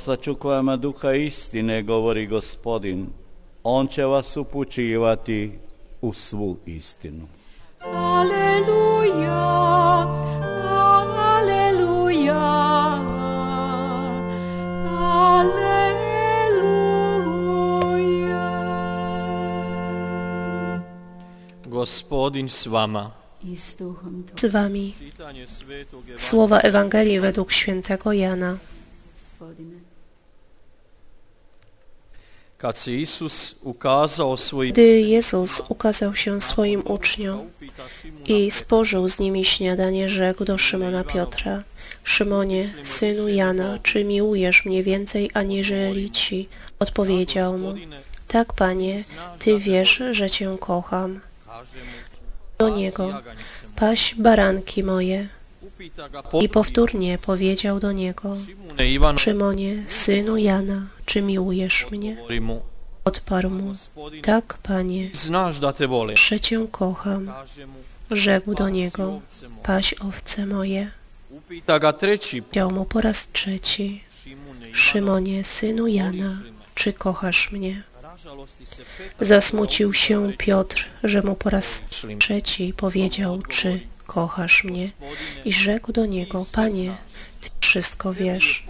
postaću kojama duha istine, govori gospodin. On će vas upućivati u svu istinu. Aleluja, aleluja, aleluja. Gospodin s vama. Z wami. Słowa Ewangelii według świętego Jana. Gospodine. Gdy Jezus ukazał się swoim uczniom i spożył z nimi śniadanie, rzekł do Szymona Piotra, Szymonie, synu Jana, czy miłujesz mnie więcej aniżeli ci? Odpowiedział mu, tak, Panie, Ty wiesz, że Cię kocham. Do niego, paś baranki moje. I powtórnie powiedział do niego, Szymonie, synu Jana, czy miłujesz mnie? Odparł mu, tak, Panie, że Cię kocham. Rzekł do "Pasi niego, ovce moje." paś owce moje. Powiedział mu po raz trzeci, Szymonie, synu Jana, czy kochasz mnie? Zasmucił się Piotr, że mu po raz trzeci powiedział, czy kochasz mnie? I rzekł do niego, Panie, Ty wszystko wiesz.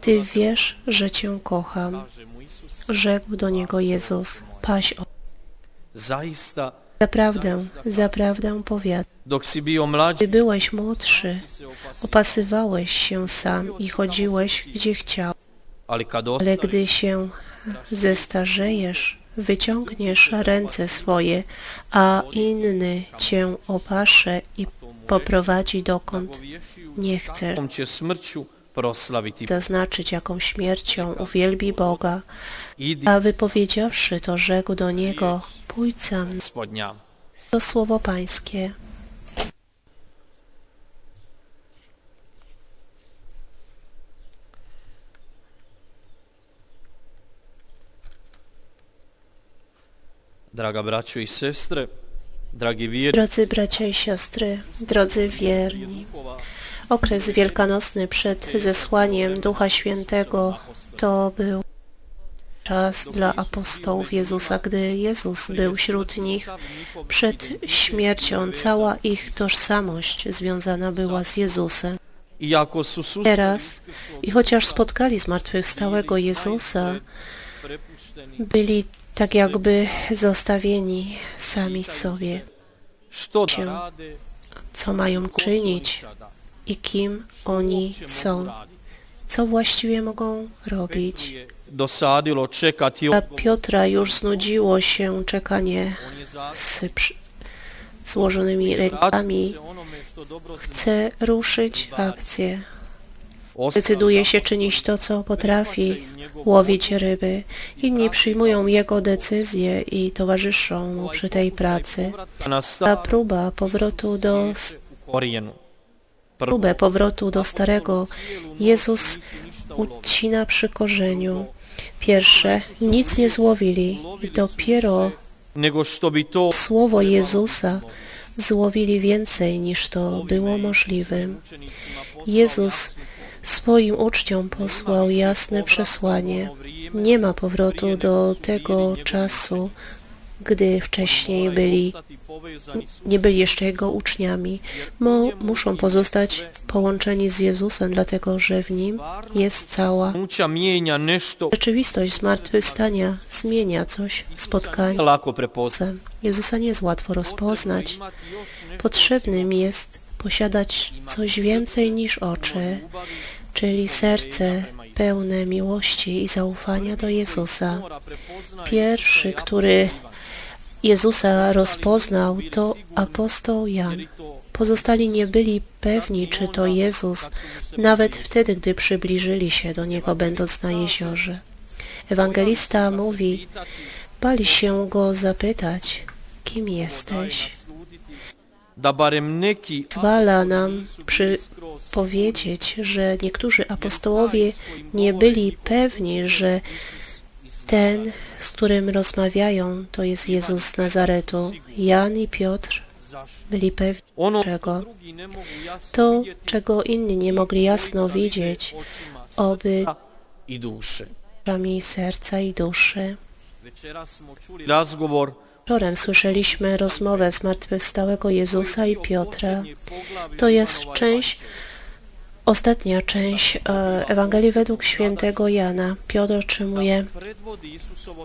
Ty wiesz, że Cię kocham. Rzekł do niego Jezus, paś zaista, Zaprawdę, zaprawdę powiadam, Gdy byłeś młodszy, opasywałeś się sam i chodziłeś gdzie chciał, ale gdy się zestarzejesz, wyciągniesz ręce swoje, a inny cię opasze i poprowadzi dokąd nie proslaviti. Zaznaczyć jaką śmiercią uwielbi Boga, a wypowiedziawszy to rzekł do niego, pójdź za mną. To słowo pańskie. Draga braćo i vjernici, Drodzy bracia i siostry, drodzy wierni, okres wielkanocny przed zesłaniem Ducha Świętego to był czas dla apostołów Jezusa, gdy Jezus był wśród nich. Przed śmiercią cała ich tożsamość związana była z Jezusem. Teraz, i chociaż spotkali zmartwychwstałego Jezusa, byli tak jakby zostawieni sami sobie, co mają czynić i kim oni są, co właściwie mogą robić. Dla. Piotra już znudziło się czekanie z złożonymi rękami. Chce ruszyć w akcję. Decyduje się czynić to, co potrafi, łowić ryby. Inni przyjmują jego decyzje i towarzyszą mu przy tej pracy. Ta próba powrotu do próbę powrotu do starego Jezus ucina przy korzeniu. Pierwsze nic nie złowili i dopiero słowo Jezusa złowili więcej niż to było możliwym. Jezus swoim uczniom posłał jasne przesłanie. Nie ma powrotu do tego czasu, gdy wcześniej byli, nie byli jeszcze Jego uczniami. Mo, muszą pozostać połączeni z Jezusem, dlatego że w Nim jest cała rzeczywistość zmartwychwstania, zmienia coś w spotkaniu. Jezusa nie jest łatwo rozpoznać. Potrzebnym jest posiadać coś więcej niż oczy, czyli serce pełne miłości i zaufania do Jezusa. Pierwszy, który Jezusa rozpoznał, to apostoł Jan. Pozostali nie byli pewni, czy to Jezus, nawet wtedy, gdy przybliżyli się do Niego, będąc na jeziorze. Ewangelista mówi, bali się Go zapytać, kim jesteś? Da barem neki Zwala nam przy powiedzieć, że niektórzy apostołowie nie byli pewni, że ten, z którym rozmawiają, to jest Jezus z Nazaretu. Jan i Piotr byli pewni czego. To, czego inni nie mogli jasno widzieć, oby i mi serca i duszy. Razgovor Wieczorem słyszeliśmy rozmowę zmartwychwstałego Jezusa i Piotra. To jest część, ostatnia część e, Ewangelii według świętego Jana. Piotr otrzymuje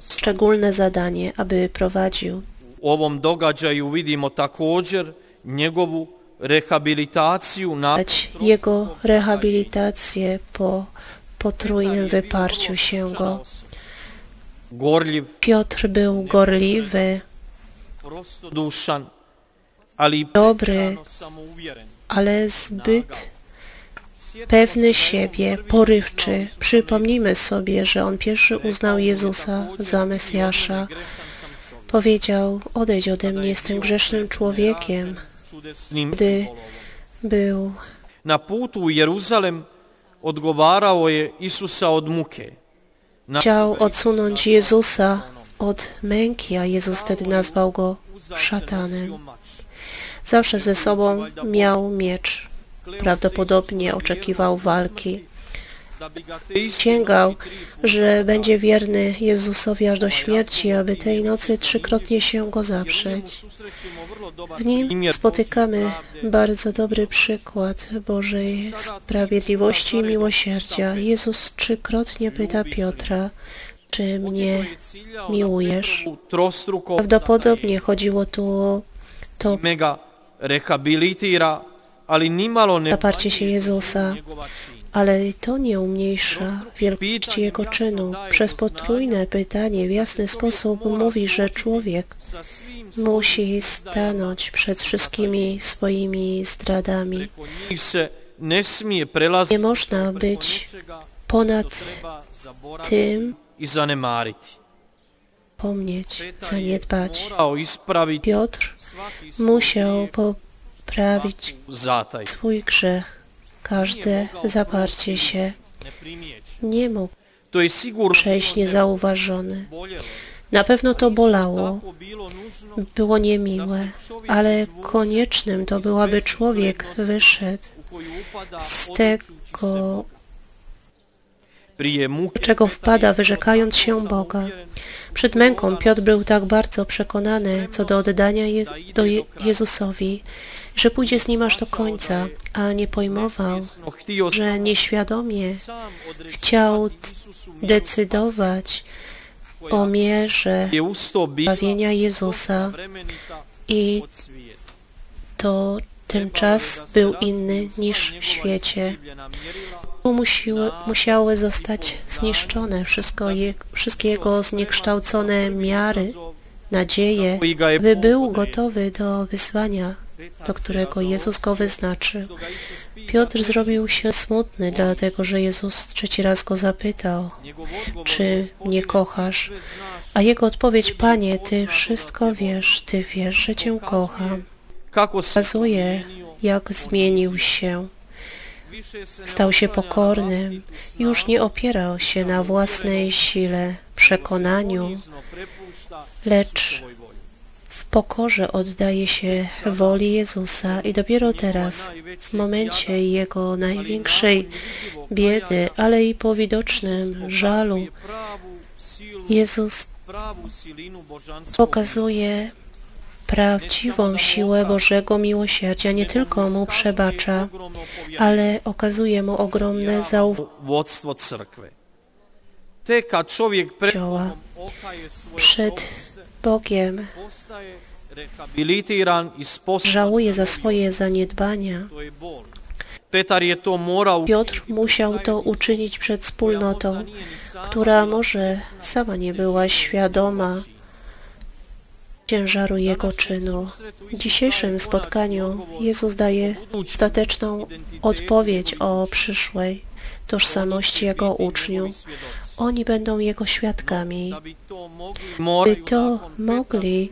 szczególne zadanie, aby prowadził. U ovom događaju vidimo također njegovu rehabilitaciju na jego rehabilitację po potrójnym wyparciu się go. Piotr był gorliwy, dobry, ale zbyt pewny siebie, porywczy. Przypomnijmy sobie, że on pierwszy uznał Jezusa za Mesjasza. Powiedział, odejdź ode mnie, jestem grzesznym człowiekiem. Gdy był Na putu u Jeruzalem odgovarao je Isusa od muke. Chciał odsunąć Jezusa od męki, a Jezus wtedy nazwał go szatanem. Zawsze ze sobą miał miecz. Prawdopodobnie oczekiwał walki. Sięgał, że będzie wierny Jezusowi aż do śmierci, aby tej nocy trzykrotnie się go zaprzeć. W nim spotykamy bardzo dobry przykład Bożej sprawiedliwości i miłosierdzia. Jezus trzykrotnie pyta Piotra, czy mnie miłujesz? Prawdopodobnie chodziło tu o to rehabilitira, zaparcie się Jezusa, ale to nie umniejsza wielkości Jego czynu. Przez potrójne pytanie w jasny sposób mówi, że człowiek musi stanąć przed wszystkimi swoimi zdradami. Nie można być ponad tym, pomnieć, zaniedbać. Piotr musiał grijeh, zataj. swój grzech, każde zaparcie się. Nie mógł przejść niezauważony. Na pewno to bolało, było niemiłe, ale koniecznym to było, aby człowiek wyszedł z tego, czego wpada, wyrzekając się Boga. Przed męką Piotr był tak bardzo przekonany co do oddania je, do je, Jezusowi, że pójdzie z nim aż do końca, a nie pojmował, że nieświadomie chciał decydować o mierze zbawienia Jezusa i to ten czas był inny niż w świecie. Musiały zostać zniszczone wszystko je, wszystkie jego zniekształcone miary, nadzieje, by był gotowy do wyzwania, do którego Jezus go wyznaczył. Piotr zrobił się smutny, dlatego że Jezus trzeci raz go zapytał, czy mnie kochasz? "Sve znaš, A jego odpowiedź, Panie, Ty wszystko wiesz, Ty wiesz, że Cię kocham. Pokazuje, jak zmienił się. Stał się pokornym, już nie opierał się na własnej sile, przekonaniu, lecz w pokorze oddaje się woli Jezusa i dopiero teraz, w momencie jego największej biedy, ale i po widocznym żalu, Jezus pokazuje prawdziwą siłę Bożego miłosierdzia. Nie tylko mu przebacza, ale okazuje mu ogromne zaufanie. svoje Przed Bogiem żałuje za swoje zaniedbania. Piotr musiał to uczynić przed wspólnotą, która może sama nie była świadoma ciężaru jego czynu. W dzisiejszym spotkaniu Jezus daje ostateczną odpowiedź o przyszłej tożsamości Jego uczniów. Oni będą Jego świadkami. By to mogli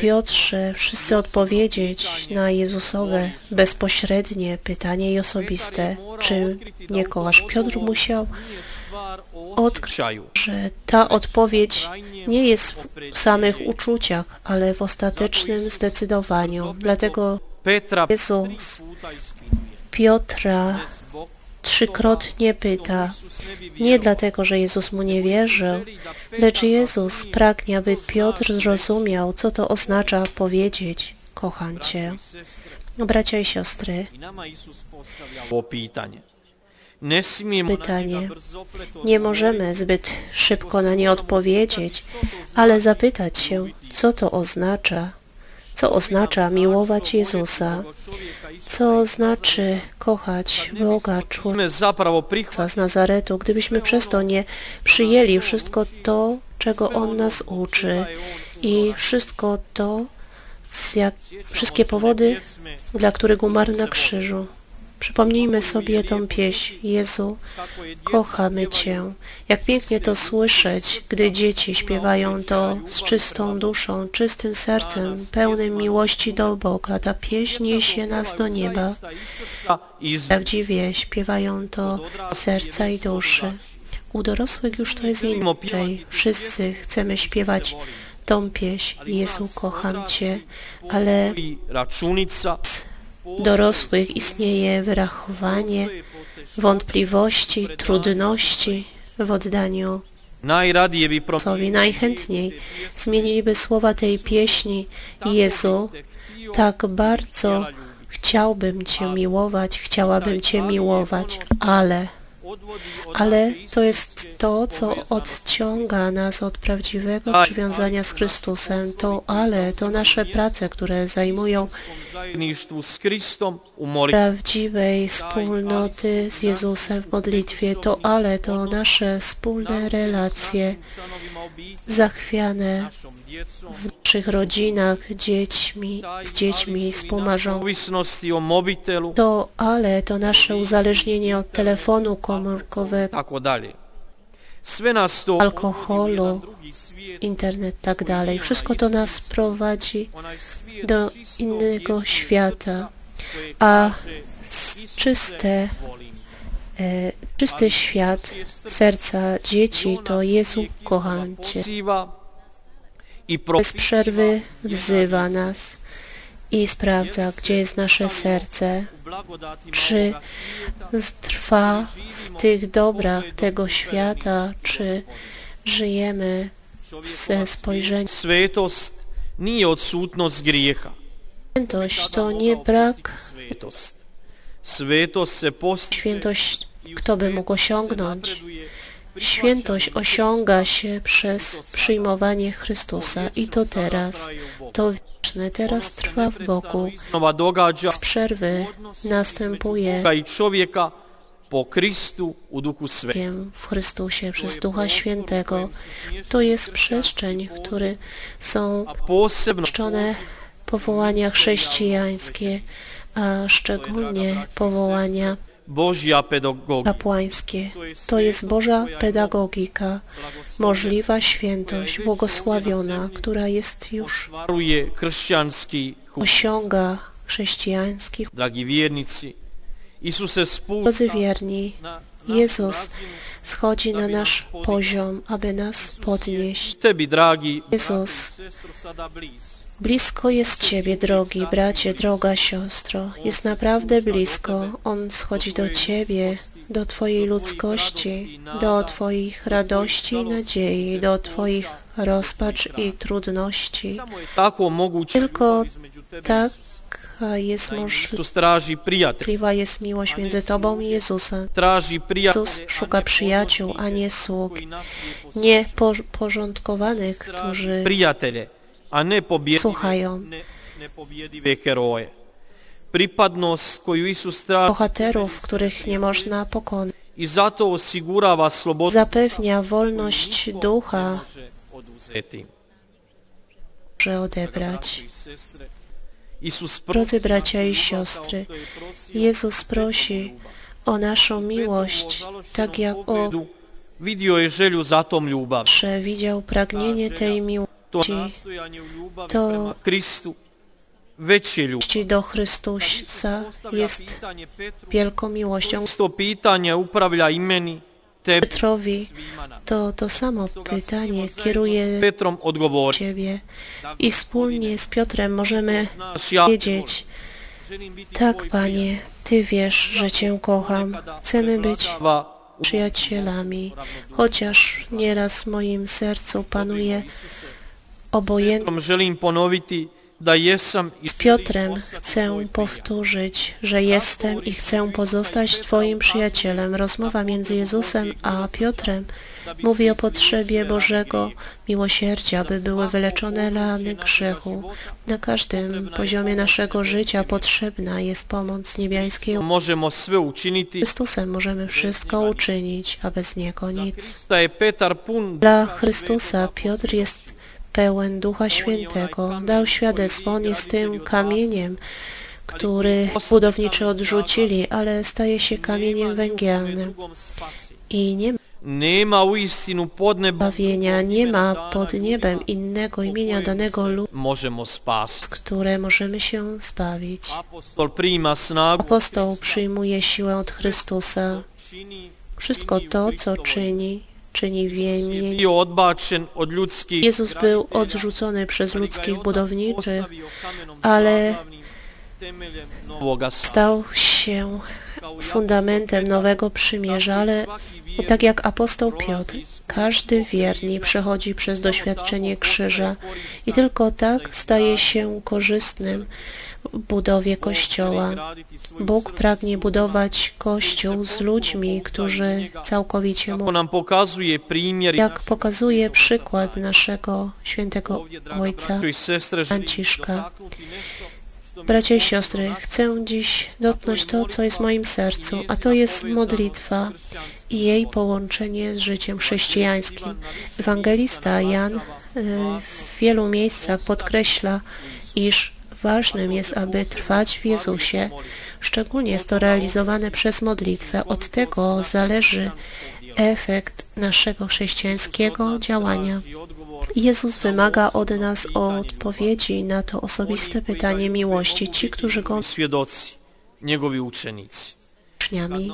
Piotrze wszyscy odpowiedzieć na Jezusowe bezpośrednie pytanie i osobiste, czy nie kochasz. Piotr musiał stvar o odkryć, osjećaju. że ta odpowiedź nie jest w samych uczuciach, ale w ostatecznym zdecydowaniu. Dlatego Jezus. Piotra trzykrotnie pyta. Nie dlatego, że Jezus mu nie wierzył, lecz Jezus pragnie, aby Piotr zrozumiał, co to oznacza powiedzieć kocham Cię. Bracia i siostry, Pytanie. nie możemy zbyt szybko na nie odpowiedzieć, ale zapytać się, co to oznacza, co oznacza miłować Jezusa, co znaczy kochać Boga, człowieka. Z Nazaretu, gdybyśmy przez to nie przyjęli wszystko to, czego On nas uczy i wszystko to, jak, wszystkie powody, dla których umarł na krzyżu. Przypomnijmy sobie tą pieśń. Jezu, kochamy Cię. Jak pięknie to słyszeć, gdy dzieci śpiewają to z czystą duszą, czystym sercem, pełnym miłości do Boga. Ta pieśń niesie nas do nieba. Prawdziwie śpiewają to serca i duszy. U dorosłych już to jest inaczej. Wszyscy chcemy śpiewać tą pieśń. Jezu, kocham Cię, ale dorosłych istnieje wyrachowanie, wątpliwości, trudności w oddaniu Jezusowi. Najchętniej zmieniliby słowa tej pieśni. Jezu, tak bardzo chciałbym Cię miłować, chciałabym Cię miłować, ale ale to jest to, co odciąga nas od prawdziwego przywiązania z Chrystusem. To ale, to nasze prace, które zajmują prawdziwej wspólnoty z Jezusem w modlitwie. To ale, to nasze wspólne relacje zachwiane w naszych rodzinach, dziećmi, z dziećmi, mobitelu, To ale, to nasze uzależnienie od telefonu komórkowego, to alkoholu, internet, tak dalej. Wszystko to nas prowadzi do innego świata, a czyste, e, czysty świat serca dzieci to Jezu, kocham Cię. Bez przerwy wzywa nas i sprawdza, gdzie jest nasze serce, czy trwa w tych dobrach tego świata, czy żyjemy ze spojrzeniem. Svetost nije odsutnost grijeha. Świętość to nie brak świętość, kto by mógł osiągnąć. Świętość osiąga się przez przyjmowanie Chrystusa i to teraz. To wieczne teraz trwa w Bogu. događa Z przerwy następuje po Kristu u duhu svetom. w Chrystusie przez Ducha Świętego. To jest przestrzeń, w której są A posebno czczone powołania chrześcijańskie, a szczególnie powołania Pedagogika. kapłańskie. To jest Boża pedagogika, możliwa świętość, błogosławiona, która jest już osiąga chrześcijańskich. Drodzy wierni, Jezus schodzi na nasz poziom, aby nas podnieść. Jezus Blisko jest Ciebie, drogi bracie, droga siostro. Jest naprawdę blisko. On schodzi do Ciebie, do Twojej ludzkości, do Twoich radości i nadziei, do Twoich rozpacz i trudności. Tylko Tak jest możliwa jest miłość między Tobą i Jezusem. Jezus szuka przyjaciół, a nie sług, koji naslije po nie por- porządkowanych, którzy Słuchają. bohaterów, których nie można pokonać. Zapewnia wolność ducha, może odebrać. Drodzy bracia i siostry, Jezus prosi o naszą miłość, tak jak o przewidział pragnienie tej To miłości To- ljubav. do Chrystusa jest wielką miłością. Petrowi to to samo pytanie kieruje Petrom. Ciebie i wspólnie z Piotrem możemy wiedzieć, Tak, Panie, Ty wiesz, że Cię kocham. Chcemy być przyjacielami, chociaż nieraz w moim sercu panuje obojętność. Želim ponoviti da jesam i Z Piotrem chcę powtórzyć, że jestem i chcę pozostać Twoim przyjacielem. Rozmowa między Jezusem a Piotrem mówi o potrzebie Bożego miłosierdzia, by były wyleczone rany grzechu. Na każdym poziomie naszego życia potrzebna jest pomoc niebiańskiej. sve učiniti. Chrystusem możemy wszystko uczynić, a bez Niego nic. Dla Chrystusa Piotr jest pełen Ducha Świętego. Dał świadectwo, on jest tym kamieniem, który budowniczy odrzucili, ale staje się kamieniem węgielnym. I nie ma nema u istinu pod bawienia, nie ma pod niebem innego imienia danego ludu, spasiti. które możemy się zbawić. Apostoł przyjmuje siłę od Chrystusa. Wszystko to, co czyni, czyni w imię bio odbačen od ljudskih Jezus był odrzucony przez ludzkich budowniczych, ale stał się fundamentem nowego przymierza, ale tak jak apostoł Piotr, każdy wierni przechodzi przez doświadczenie krzyża i tylko tak staje się korzystnym w budowie Kościoła. Bóg pragnie budować Kościół z ludźmi, którzy całkowicie mu jak pokazuje przykład naszego świętego Ojca Franciszka. Bracia i siostry, chcę dziś dotknąć to, co jest w moim sercu, a to jest modlitwa i jej połączenie z życiem chrześcijańskim. Ewangelista Jan y, w wielu miejscach podkreśla, iż ważnym jest, aby trwać w Jezusie. Szczególnie jest to realizowane przez modlitwę. Od tego zależy efekt naszego chrześcijańskiego działania. Jezus wymaga od nas odpowiedzi na to osobiste pytanie miłości. Ci, którzy go učenici. uczniami.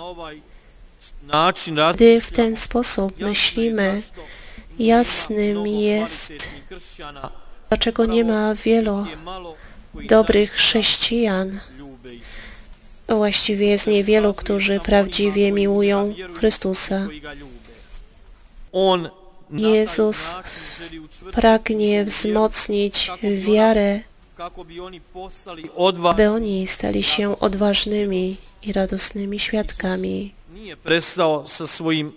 Gdy w ten sposób myślimy, jasnym jest, dlaczego nie ma wielu dobrych chrześcijan. Właściwie jest niewielu, którzy prawdziwie miłują Chrystusa. Jezus Pragnie wzmocnić wiarę, by oni stali się odważnymi i radosnymi świadkami.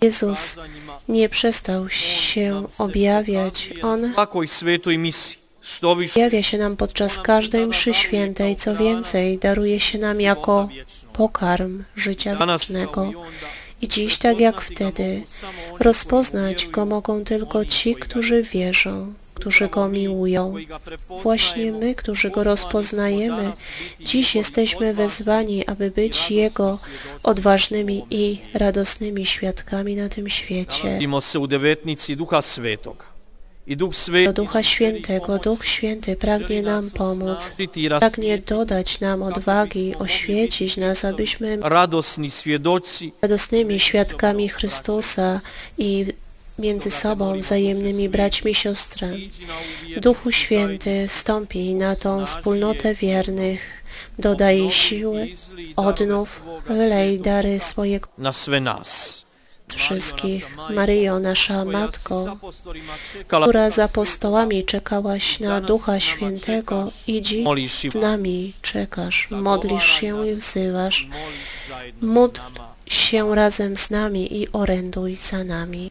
Jezus nie przestał się objawiać. On Objawia się nam podczas każdej mszy świętej, co więcej, daruje się nam jako pokarm życia wiecznego. i dziś, tak jak wtedy, rozpoznać Go mogą tylko ci, którzy wierzą, którzy Go miłują. Właśnie my, którzy Go rozpoznajemy, dziś jesteśmy wezwani, aby być Jego odważnymi i radosnymi świadkami na tym świecie. Nalazimo se u devetnici Duha Svetoga. Do Ducha Świętego, Duch Święty pragnie nam pomóc, pragnie dodać nam odwagi, oświecić nas, abyśmy radosnymi świadkami Chrystusa i między sobą wzajemnymi braćmi i siostrami. Duchu Święty stąpi na tą wspólnotę wiernych, dodaj siły, odnów, wylej dary swojego na sve nas. Wszystkich. Maryjo, nasza Matko, która z apostołami czekałaś na Ducha Świętego i dziś z nami czekasz, modlisz się i wzywasz. Módl się razem z nami i oręduj za nami.